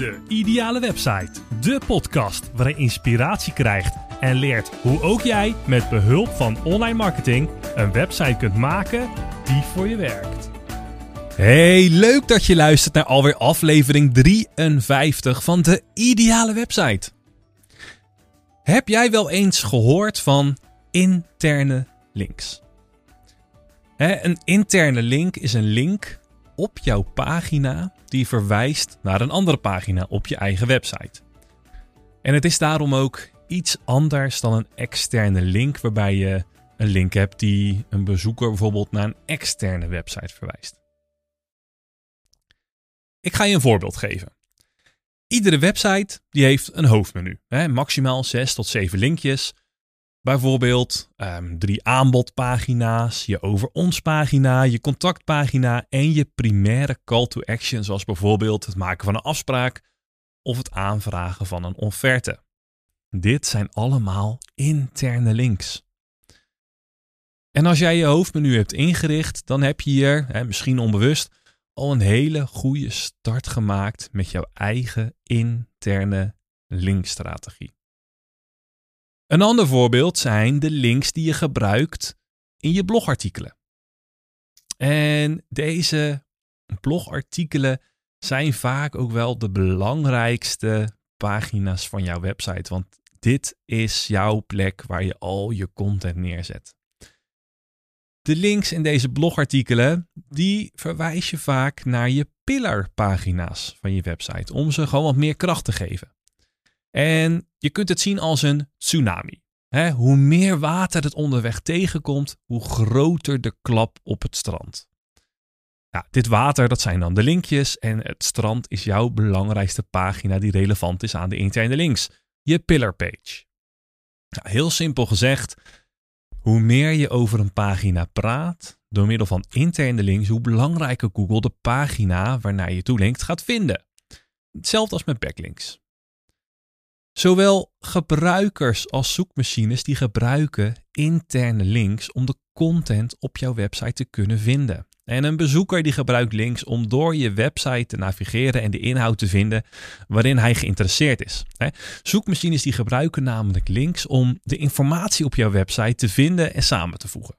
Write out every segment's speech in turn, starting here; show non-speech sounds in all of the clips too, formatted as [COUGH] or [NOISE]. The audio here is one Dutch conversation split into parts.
De Ideale Website. De podcast waarin je inspiratie krijgt en leert hoe ook jij met behulp van online marketing een website kunt maken die voor je werkt. Hey, leuk dat je luistert naar alweer aflevering 53 van De Ideale Website. Heb jij wel eens gehoord van interne links? een interne link is een link op jouw pagina die verwijst naar een andere pagina op je eigen website. En het is daarom ook iets anders dan een externe link, waarbij je een link hebt die een bezoeker bijvoorbeeld naar een externe website verwijst. Ik ga je een voorbeeld geven. Iedere website die heeft een hoofdmenu, hè, maximaal 6 tot 7 linkjes Bijvoorbeeld um, drie aanbodpagina's, je over ons pagina, je contactpagina en je primaire call to action, zoals bijvoorbeeld het maken van een afspraak of het aanvragen van een offerte. Dit zijn allemaal interne links. En als jij je hoofdmenu hebt ingericht, dan heb je hier, hè, misschien onbewust, al een hele goede start gemaakt met jouw eigen interne linkstrategie. Een ander voorbeeld zijn de links die je gebruikt in je blogartikelen. En deze blogartikelen zijn vaak ook wel de belangrijkste pagina's van jouw website, want dit is jouw plek waar je al je content neerzet. De links in deze blogartikelen, die verwijs je vaak naar je pillarpagina's van je website, om ze gewoon wat meer kracht te geven. En je kunt het zien als een tsunami. hoe meer water het onderweg tegenkomt, hoe groter de klap op het strand. Ja, dit water, dat zijn dan de linkjes en het strand is jouw belangrijkste pagina die relevant is aan de interne links, je pillar page. heel simpel gezegd, hoe meer je over een pagina praat, door middel van interne links, hoe belangrijker Google de pagina waarnaar je toelinkt gaat vinden. Hetzelfde als met backlinks. Zowel gebruikers als zoekmachines die gebruiken interne links om de content op jouw website te kunnen vinden. En een bezoeker die gebruikt links om door je website te navigeren en de inhoud te vinden waarin hij geïnteresseerd is. Zoekmachines die gebruiken namelijk links om de informatie op jouw website te vinden en samen te voegen.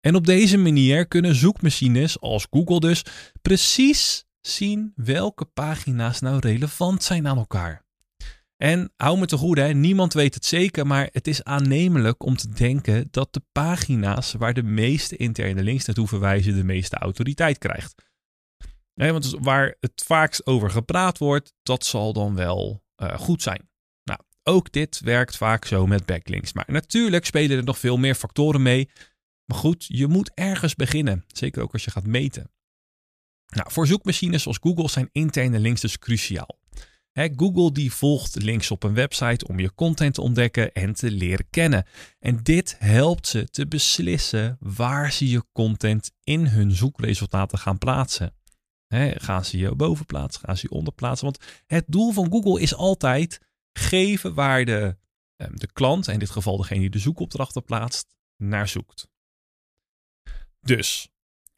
En op deze manier kunnen zoekmachines als Google dus precies zien welke pagina's nou relevant zijn aan elkaar. En hou me te goede, niemand weet het zeker, maar het is aannemelijk om te denken dat de pagina's waar de meeste interne links naartoe verwijzen de meeste autoriteit krijgt. want waar het vaakst over gepraat wordt, dat zal dan wel uh, goed zijn. Nou, ook dit werkt vaak zo met backlinks. Maar natuurlijk spelen er nog veel meer factoren mee. Maar goed, je moet ergens beginnen. Zeker ook als je gaat meten. Nou, voor zoekmachines zoals Google zijn interne links dus cruciaal. Google die volgt links op een website om je content te ontdekken en te leren kennen. En dit helpt ze te beslissen waar ze je content in hun zoekresultaten gaan plaatsen. gaan ze je boven plaatsen, gaan ze je onder plaatsen? Want het doel van Google is altijd geven waar de, ehm, de klant, in dit geval degene die de zoekopdrachten plaatst, naar zoekt. Dus,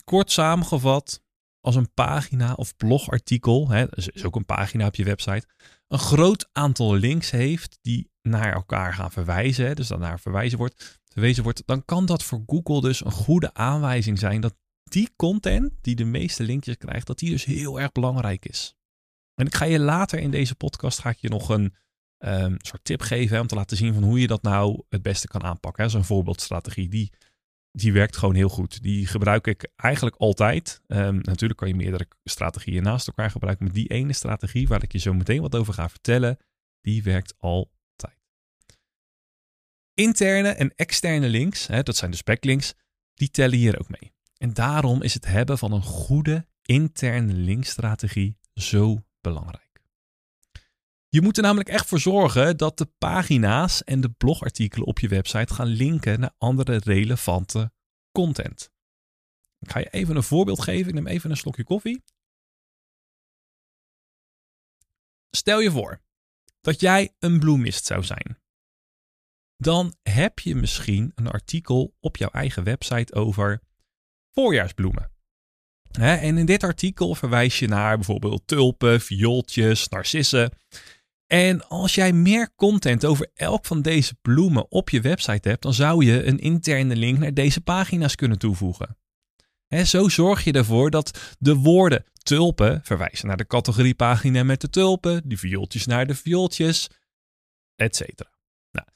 kort samengevat, als een pagina of blogartikel, hè, dat is ook een pagina op je website, een groot aantal links heeft die naar elkaar gaan verwijzen, dus dat naar verwijzen wordt, verwezen wordt, dan kan dat voor Google dus een goede aanwijzing zijn dat die content die de meeste linkjes krijgt, dat die dus heel erg belangrijk is. En ik ga je later in deze podcast ga ik je nog een um, soort tip geven om te laten zien van hoe je dat nou het beste kan aanpakken. Zo'n voorbeeldstrategie die die werkt gewoon heel goed. Die gebruik ik eigenlijk altijd. Um, natuurlijk kan je meerdere strategieën naast elkaar gebruiken, maar die ene strategie waar ik je zo meteen wat over ga vertellen, die werkt altijd. Interne en externe links, hè, dat zijn de backlinks, die tellen hier ook mee. En daarom is het hebben van een goede interne linkstrategie zo belangrijk. Je moet er namelijk echt voor zorgen dat de pagina's en de blogartikelen op je website gaan linken naar andere relevante content. Ik ga je even een voorbeeld geven. Ik neem even een slokje koffie. Stel je voor dat jij een bloemist zou zijn. Dan heb je misschien een artikel op jouw eigen website over voorjaarsbloemen. En in dit artikel verwijs je naar bijvoorbeeld tulpen, viooltjes, narcissen. En als jij meer content over elk van deze bloemen op je website hebt, dan zou je een interne link naar deze pagina's kunnen toevoegen. zo zorg je ervoor dat de woorden tulpen verwijzen naar de categoriepagina met de tulpen, die viooltjes naar de viooltjes, etc. Nou,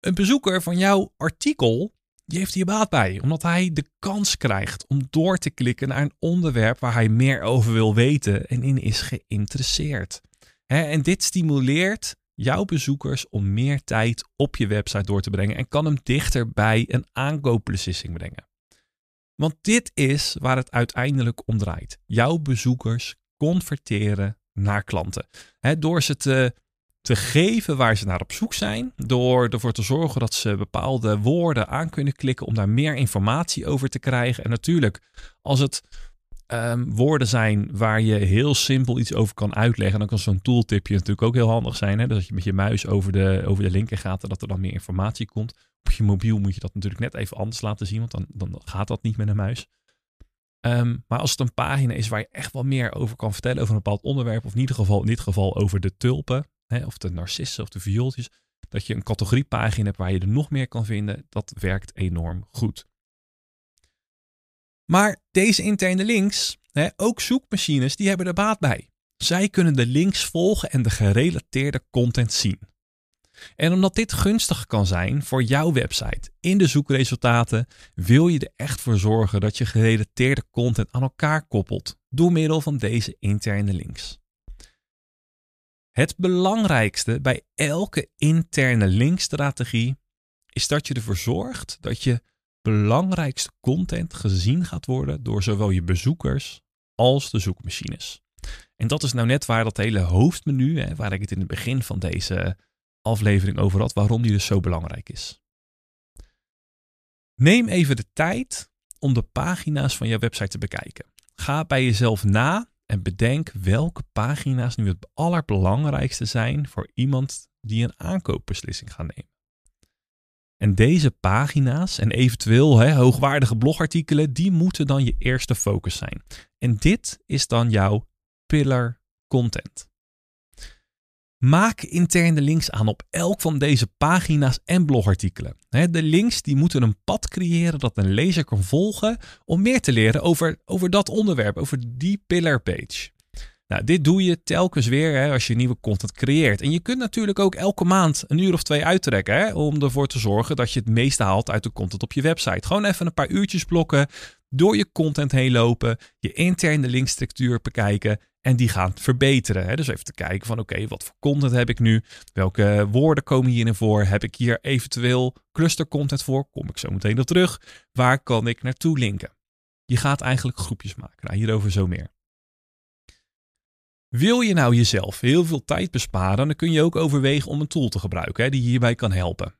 een bezoeker van jouw artikel die heeft hier baat bij, omdat hij de kans krijgt om door te klikken naar een onderwerp waar hij meer over wil weten en in is geïnteresseerd. En dit stimuleert jouw bezoekers om meer tijd op je website door te brengen en kan hem dichter bij een aankoopbeslissing brengen. Want dit is waar het uiteindelijk om draait. Jouw bezoekers converteren naar klanten. door ze te te geven waar ze naar op zoek zijn. Door ervoor te zorgen dat ze bepaalde woorden aan kunnen klikken om daar meer informatie over te krijgen. En natuurlijk, als het ehm, woorden zijn waar je heel simpel iets over kan uitleggen, dan kan zo'n tooltipje natuurlijk ook heel handig zijn. Hè? Dus dat je met je muis over de, over de linker gaat en dat er dan meer informatie komt. Op je mobiel moet je dat natuurlijk net even anders laten zien, want dan, dan gaat dat niet met een muis. Ehm, maar als het een pagina is waar je echt wel meer over kan vertellen over een bepaald onderwerp, of in ieder geval, in dit geval over de tulpen, hè, of de narcissen of de viooltjes, dat je een categoriepagina hebt waar je er nog meer kan vinden, dat werkt enorm goed. Maar deze interne links, hè, ook zoekmachines, die hebben er baat bij. Zij kunnen de links volgen en de gerelateerde content zien. En omdat dit gunstig kan zijn voor jouw website in de zoekresultaten, wil je er echt voor zorgen dat je gerelateerde content aan elkaar koppelt door middel van deze interne links. Het belangrijkste bij elke interne linkstrategie is dat je ervoor zorgt dat je belangrijkste content gezien gaat worden door zowel je bezoekers als de zoekmachines. En dat is nou net waar dat hele hoofdmenu, hè, waar ik het in het begin van deze aflevering over had, waarom die dus zo belangrijk is. Neem even de tijd om de pagina's van je website te bekijken. Ga bij jezelf na en bedenk welke pagina's nu het allerbelangrijkste zijn voor iemand die een aankoopbeslissing gaat nemen. En deze pagina's en eventueel hè, hoogwaardige blogartikelen, die moeten dan je eerste focus zijn. En dit is dan jouw pillar content. Maak interne links aan op elk van deze pagina's en blogartikelen. De links die moeten een pad creëren dat een lezer kan volgen om meer te leren over, over dat onderwerp, over die pillar page. Nou, dit doe je telkens weer hè, als je nieuwe content creëert. En je kunt natuurlijk ook elke maand een uur of twee uittrekken hè, om ervoor te zorgen dat je het meeste haalt uit de content op je website. Gewoon even een paar uurtjes blokken, door je content heen lopen, je interne linkstructuur bekijken en die gaan verbeteren. Hè? Dus even te kijken van oké, wat voor content heb ik nu? Welke woorden komen hierin voor? Heb ik hier eventueel cluster content voor? Kom ik zo meteen op terug. Waar kan ik naartoe linken? Je gaat eigenlijk groepjes maken. Nou, hierover zo meer. Wil je nou jezelf heel veel tijd besparen, dan kun je ook overwegen om een tool te gebruiken hè, die hierbij kan helpen.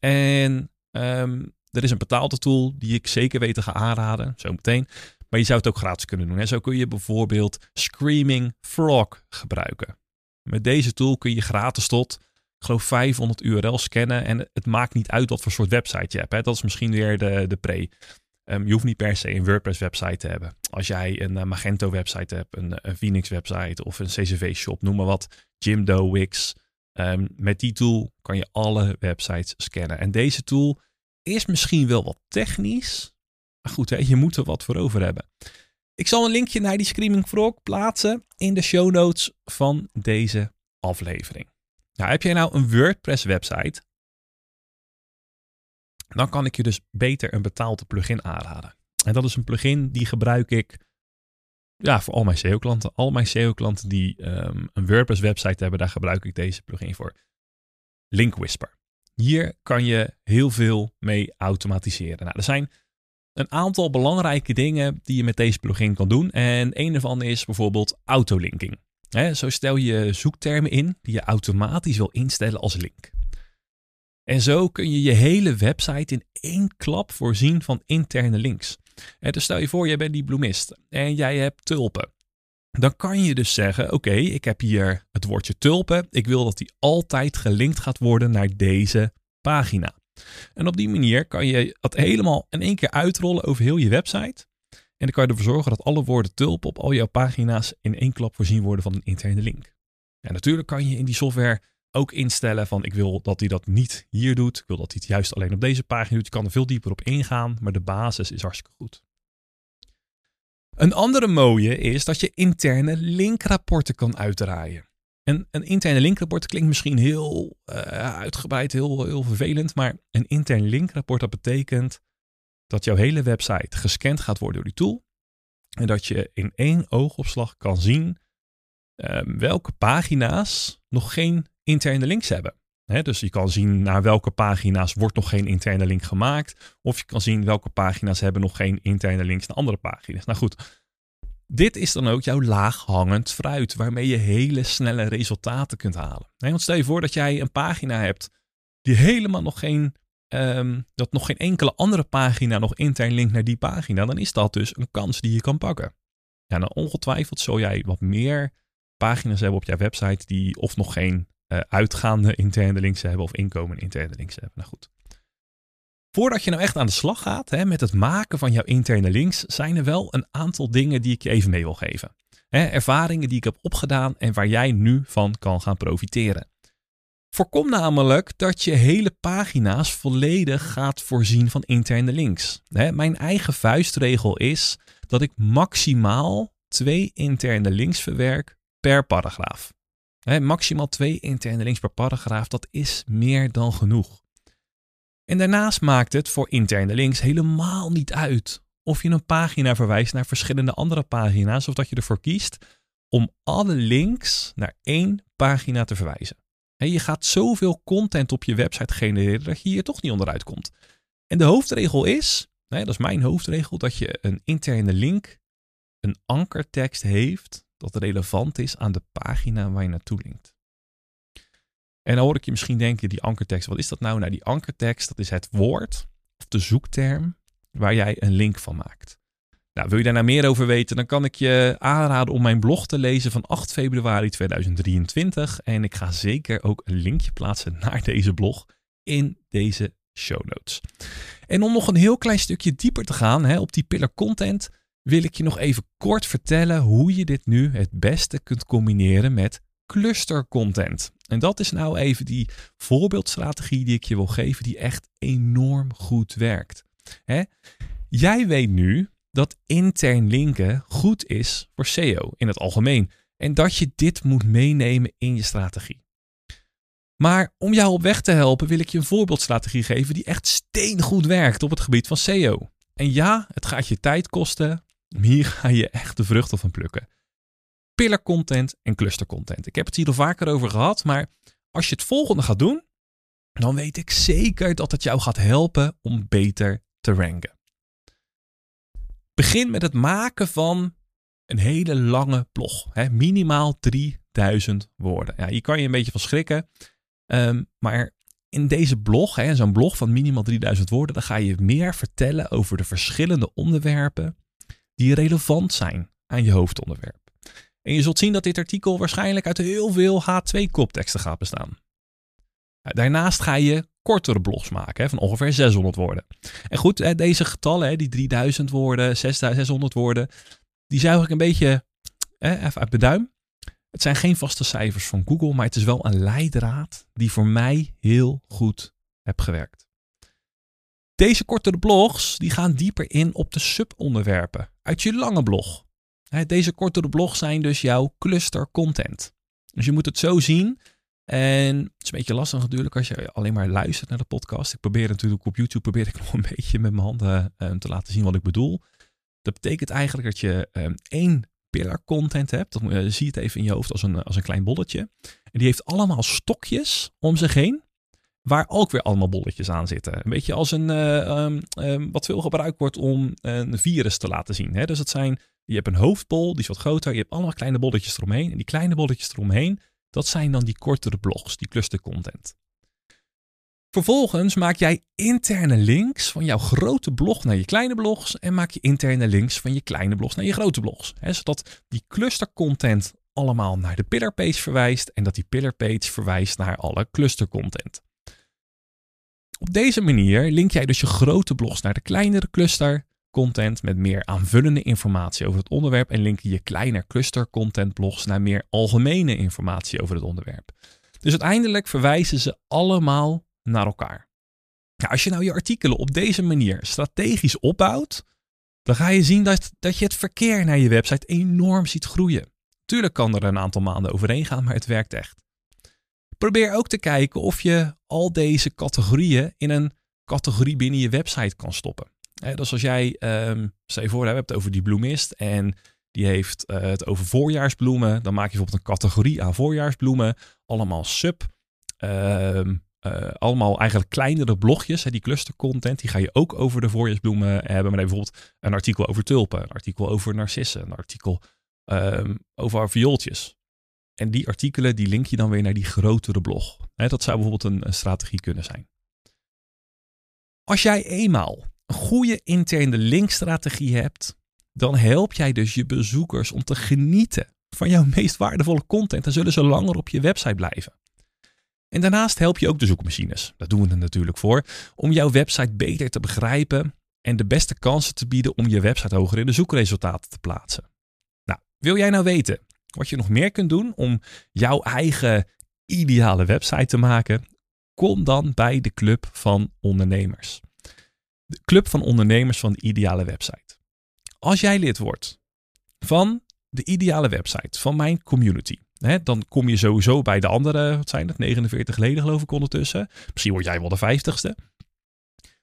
En um, er is een betaalde tool die ik zeker weet te gaan aanraden, zo meteen. Maar je zou het ook gratis kunnen doen. Hè. Zo kun je bijvoorbeeld Screaming Frog gebruiken. Met deze tool kun je gratis tot, geloof 500 URL's scannen. En het maakt niet uit wat voor soort website je hebt. Hè. Dat is misschien weer de, de pre. Um, je hoeft niet per se een WordPress website te hebben. Als jij een uh, Magento website hebt, een, een, Phoenix website of een CCV shop, noem maar wat. Jimdo, Wix. Um, met die tool kan je alle websites scannen. En deze tool is misschien wel wat technisch. Maar goed, hè, je moet er wat voor over hebben. Ik zal een linkje naar die Screaming Frog plaatsen in de show notes van deze aflevering. Nou, heb jij nou een WordPress website? Dan kan ik je dus beter een betaalde plugin aanraden. En dat is een plugin die gebruik ik ja, voor al mijn SEO-klanten. Al mijn SEO-klanten die um, een WordPress website hebben, daar gebruik ik deze plugin voor. Link Whisper. Hier kan je heel veel mee automatiseren. Nou, er zijn een aantal belangrijke dingen die je met deze plugin kan doen. En een ervan is bijvoorbeeld autolinking. zo stel je zoektermen in die je automatisch wil instellen als link. En zo kun je je hele website in één klap voorzien van interne links. dus stel je voor, jij bent die bloemist en jij hebt tulpen. Dan kan je dus zeggen: Oké, ik heb hier het woordje tulpen. Ik wil dat die altijd gelinkt gaat worden naar deze pagina. En op die manier kan je het helemaal in één keer uitrollen over heel je website. En dan kan je ervoor zorgen dat alle woorden tulpen op al jouw pagina's in één klap voorzien worden van een interne link. En natuurlijk kan je in die software ook instellen van ik wil dat hij dat niet hier doet. Ik wil dat hij het juist alleen op deze pagina doet. Je kan er veel dieper op ingaan, maar de basis is hartstikke goed. Een andere mooie is dat je interne linkrapporten kan uitdraaien. En een interne linkrapport klinkt misschien heel uh, uitgebreid, heel, heel vervelend, maar een intern linkrapport dat betekent dat jouw hele website gescand gaat worden door die tool en dat je in één oogopslag kan zien uh, welke pagina's nog geen interne links hebben. dus je kan zien naar welke pagina's wordt nog geen interne link gemaakt. Of je kan zien welke pagina's hebben nog geen interne links naar andere pagina's. Nou goed, dit is dan ook jouw laaghangend fruit, waarmee je hele snelle resultaten kunt halen. want stel je voor dat jij een pagina hebt die helemaal nog geen, um, dat nog geen enkele andere pagina nog intern linkt naar die pagina, dan is dat dus een kans die je kan pakken. Ja, dan ongetwijfeld zul jij wat meer pagina's hebben op jouw website die of nog geen uh, uitgaande interne links hebben of inkomende interne links hebben. Nou goed. Voordat je nou echt aan de slag gaat hè, met het maken van jouw interne links, zijn er wel een aantal dingen die ik je even mee wil geven. Hè, ervaringen die ik heb opgedaan en waar jij nu van kan gaan profiteren. Voorkom namelijk dat je hele pagina's volledig gaat voorzien van interne links. Hè, mijn eigen vuistregel is dat ik maximaal twee interne links verwerk per paragraaf. Maximaal twee interne links per paragraaf, dat is meer dan genoeg. En daarnaast maakt het voor interne links helemaal niet uit of je een pagina verwijst naar verschillende andere pagina's of dat je ervoor kiest om alle links naar één pagina te verwijzen. je gaat zoveel content op je website genereren dat je hier toch niet onderuit komt. En de hoofdregel is, dat is mijn hoofdregel, dat je een interne link, een ankertekst heeft dat relevant is aan de pagina waar je naartoe linkt. En dan hoor ik je misschien denken, die ankertekst, wat is dat nou? Nou, die ankertekst, dat is het woord of de zoekterm waar jij een link van maakt. Nou, wil je daar nou meer over weten, dan kan ik je aanraden om mijn blog te lezen van 8 februari 2023. En ik ga zeker ook een linkje plaatsen naar deze blog in deze show notes. En om nog een heel klein stukje dieper te gaan hè, op die pillar content, wil ik je nog even kort vertellen hoe je dit nu het beste kunt combineren met cluster content. En dat is nou even die voorbeeldstrategie die ik je wil geven, die echt enorm goed werkt. Jij weet nu dat intern linken goed is voor SEO in het algemeen. En dat je dit moet meenemen in je strategie. Maar om jou op weg te helpen wil ik je een voorbeeldstrategie geven die echt steengoed werkt op het gebied van SEO. En ja, het gaat je tijd kosten. Hier ga je echt de vruchten van plukken pillar content en cluster content. Ik heb het hier al vaker over gehad, maar als je het volgende gaat doen, dan weet ik zeker dat het jou gaat helpen om beter te ranken. Begin met het maken van een hele lange blog. Hè? Minimaal 3000 woorden. Ja, hier kan je een beetje van schrikken. Um, maar in deze blog, zo'n blog van minimaal 3000 woorden, dan ga je meer vertellen over de verschillende onderwerpen die relevant zijn aan je hoofdonderwerp. En je zult zien dat dit artikel waarschijnlijk uit heel veel H2-kopteksten gaat bestaan. Daarnaast ga je kortere blogs maken van ongeveer 600 woorden. En goed, deze getallen, die 3000 woorden, 6600 woorden, die zuig ik een beetje even uit de duim. Het zijn geen vaste cijfers van Google, maar het is wel een leidraad die voor mij heel goed heb gewerkt. Deze kortere blogs die gaan dieper in op de subonderwerpen uit je lange blog. Deze kortere blogs zijn dus jouw cluster content. Dus je moet het zo zien. En het is een beetje lastig natuurlijk als je alleen maar luistert naar de podcast. Ik probeer natuurlijk op YouTube probeer ik [LAUGHS] nog een beetje met mijn handen uh, te laten zien wat ik bedoel. Dat betekent eigenlijk dat je um, één pillar content hebt. Dat, uh, zie het even in je hoofd als een, als een klein bolletje. En die heeft allemaal stokjes om zich heen. Waar ook weer allemaal bolletjes aan zitten. Een beetje als een, uh, um, wat veel gebruikt wordt om een virus te laten zien. Hè? Dus het zijn je hebt een hoofdbol, die is wat groter. Je hebt allemaal kleine bolletjes eromheen. En die kleine bolletjes eromheen, dat zijn dan die kortere blogs, die cluster content. Vervolgens maak jij interne links van jouw grote blog naar je kleine blogs en maak je interne links van je kleine blogs naar je grote blogs. Hè, zodat die cluster content allemaal naar de pillar page verwijst en dat die pillar page verwijst naar alle cluster content. Op deze manier link jij dus je grote blogs naar de kleinere cluster content met meer aanvullende informatie over het onderwerp en linken je kleine cluster content blogs naar meer algemene informatie over het onderwerp. Dus uiteindelijk verwijzen ze allemaal naar elkaar. als je nou je artikelen op deze manier strategisch opbouwt, dan ga je zien dat, dat je het verkeer naar je website enorm ziet groeien. Tuurlijk kan er een aantal maanden overheen gaan, maar het werkt echt. Probeer ook te kijken of je al deze categorieën in een categorie binnen je website kan stoppen. dus als jij, um, stel je voor, hebben het over die bloemist en die heeft uh, het over voorjaarsbloemen. Dan maak je bijvoorbeeld een categorie aan voorjaarsbloemen. Allemaal sub. Uh, uh, allemaal eigenlijk kleinere blogjes. Hè, die clustercontent, die ga je ook over de voorjaarsbloemen hebben. Maar bijvoorbeeld een artikel over tulpen, een artikel over narcissen, een artikel um, over viooltjes. En die artikelen, die link je dan weer naar die grotere blog. Dat zou bijvoorbeeld een, strategie kunnen zijn. Als jij eenmaal een goede interne linkstrategie hebt, dan help jij dus je bezoekers om te genieten van jouw meest waardevolle content en zullen ze langer op je website blijven. En daarnaast help je ook de zoekmachines, dat doen we er natuurlijk voor, om jouw website beter te begrijpen en de beste kansen te bieden om je website hoger in de zoekresultaten te plaatsen. Nou, wil jij nou weten wat je nog meer kunt doen om jouw eigen ideale website te maken? Kom dan bij de Club van Ondernemers. De Club van Ondernemers van de Ideale Website. Als jij lid wordt van de ideale website van mijn community, hè, dan kom je sowieso bij de andere, wat zijn het, 49 leden geloof ik ondertussen. Misschien word jij wel de 50ste.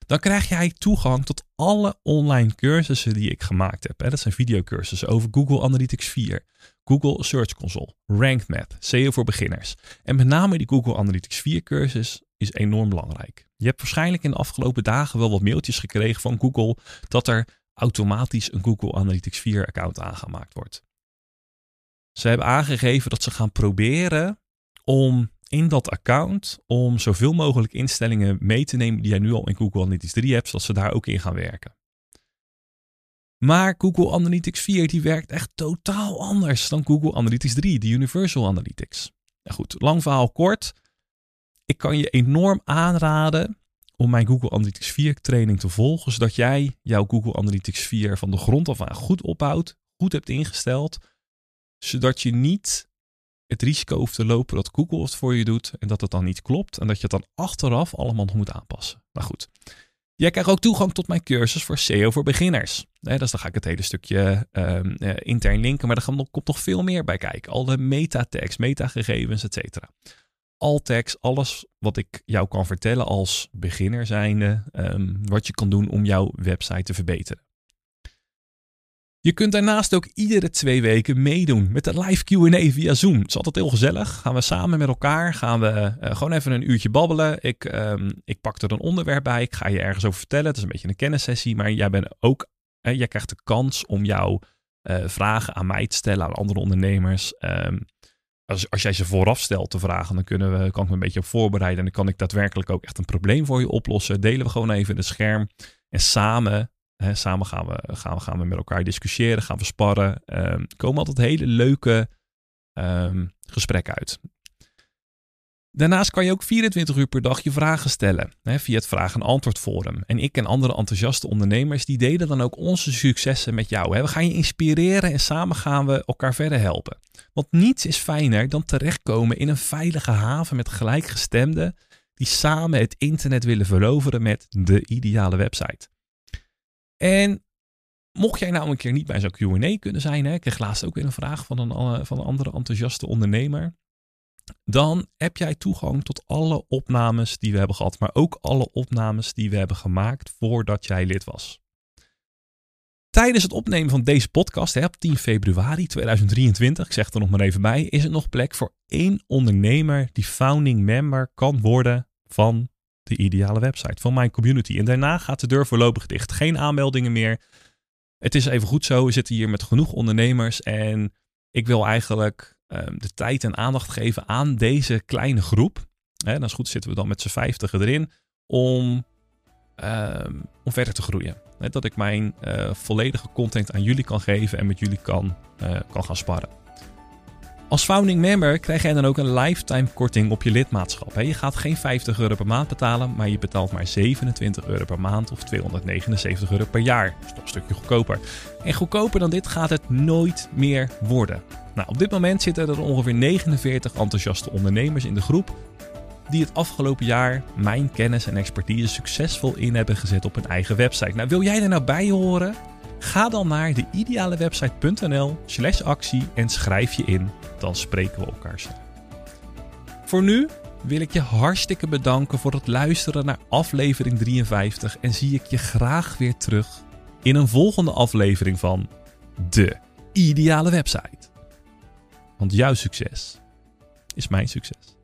Dan krijg jij toegang tot alle online cursussen die ik gemaakt heb. Dat zijn videocursussen over Google Analytics 4, Google Search Console, RankMath, SEO voor beginners. En met name die Google Analytics 4 cursus is enorm belangrijk. Je hebt waarschijnlijk in de afgelopen dagen wel wat mailtjes gekregen van Google dat er automatisch een Google Analytics 4 account aangemaakt wordt. Ze hebben aangegeven dat ze gaan proberen om in dat account om zoveel mogelijk instellingen mee te nemen die jij nu al in Google Analytics 3 hebt, zodat ze daar ook in gaan werken. Maar Google Analytics 4 die werkt echt totaal anders dan Google Analytics 3, de Universal Analytics. Nou goed, lang verhaal kort. Ik kan je enorm aanraden om mijn Google Analytics 4 training te volgen, zodat jij jouw Google Analytics 4 van de grond af aan goed opbouwt, goed hebt ingesteld, zodat je niet het risico hoeft te lopen dat Google het voor je doet en dat het dan niet klopt en dat je het dan achteraf allemaal nog moet aanpassen. Nou goed. Jij krijgt ook toegang tot mijn cursus voor SEO voor beginners. Dus dan ga ik het hele stukje um, intern linken, maar er komt nog veel meer bij kijken. Alle meta-tags, metagegevens, et cetera. Altex, alles wat ik jou kan vertellen als beginner zijnde, um, wat je kan doen om jouw website te verbeteren. Je kunt daarnaast ook iedere twee weken meedoen met de live Q&A via Zoom. Het is altijd heel gezellig. Gaan we samen met elkaar, gaan we uh, gewoon even een uurtje babbelen. Ik, um, ik pak er een onderwerp bij, ik ga je ergens over vertellen. Het is een beetje een kennissessie, maar jij bent ook, uh, jij krijgt de kans om jouw uh, vragen aan mij te stellen, aan andere ondernemers. Um, als, als jij ze vooraf stelt te vragen, dan kunnen we, kan ik me een beetje op voorbereiden. En dan kan ik daadwerkelijk ook echt een probleem voor je oplossen. Delen we gewoon even het scherm. En samen, hè, samen gaan, we, gaan, we, gaan we met elkaar discussiëren, gaan we sparren. Um, komen altijd hele leuke um, gesprekken uit. Daarnaast kan je ook 24 uur per dag je vragen stellen hè, via het vraag- en antwoord forum. En ik en andere enthousiaste ondernemers die delen dan ook onze successen met jou. Hè. We gaan je inspireren en samen gaan we elkaar verder helpen. Want niets is fijner dan terechtkomen in een veilige haven met gelijkgestemden die samen het internet willen veroveren met de ideale website. En mocht jij nou een keer niet bij zo'n Q&A kunnen zijn, hè, ik kreeg laatst ook weer een vraag van een, van een andere enthousiaste ondernemer dan heb jij toegang tot alle opnames die we hebben gehad, maar ook alle opnames die we hebben gemaakt voordat jij lid was. Tijdens het opnemen van deze podcast, hè, op 10 februari 2023, ik zeg er nog maar even bij, is er nog plek voor één ondernemer die founding member kan worden van de ideale website, van mijn community. En daarna gaat de deur voorlopig dicht. Geen aanmeldingen meer. Het is even goed zo, we zitten hier met genoeg ondernemers en ik wil eigenlijk de tijd en aandacht geven aan deze kleine groep. Hè, dan is goed, zitten we dan met z'n vijftigen erin om, ehm, om verder te groeien. dat ik mijn uh, volledige content aan jullie kan geven en met jullie kan, uh, kan gaan sparren. Als founding member krijg jij dan ook een lifetime korting op je lidmaatschap. Je gaat geen 50 euro per maand betalen, maar je betaalt maar 27 euro per maand of 279 euro per jaar. Dat is toch een stukje goedkoper. En goedkoper dan dit gaat het nooit meer worden. Nou, op dit moment zitten er ongeveer 49 enthousiaste ondernemers in de groep die het afgelopen jaar mijn kennis en expertise succesvol in hebben gezet op hun eigen website. Nou, wil jij er nou bij horen? Ga dan naar de idealewebsite.nl slash actie en schrijf je in. Dan spreken we elkaar snel. Voor nu wil ik je hartstikke bedanken voor het luisteren naar aflevering 53 en zie ik je graag weer terug in een volgende aflevering van De Ideale Website. Want jouw succes is mijn succes.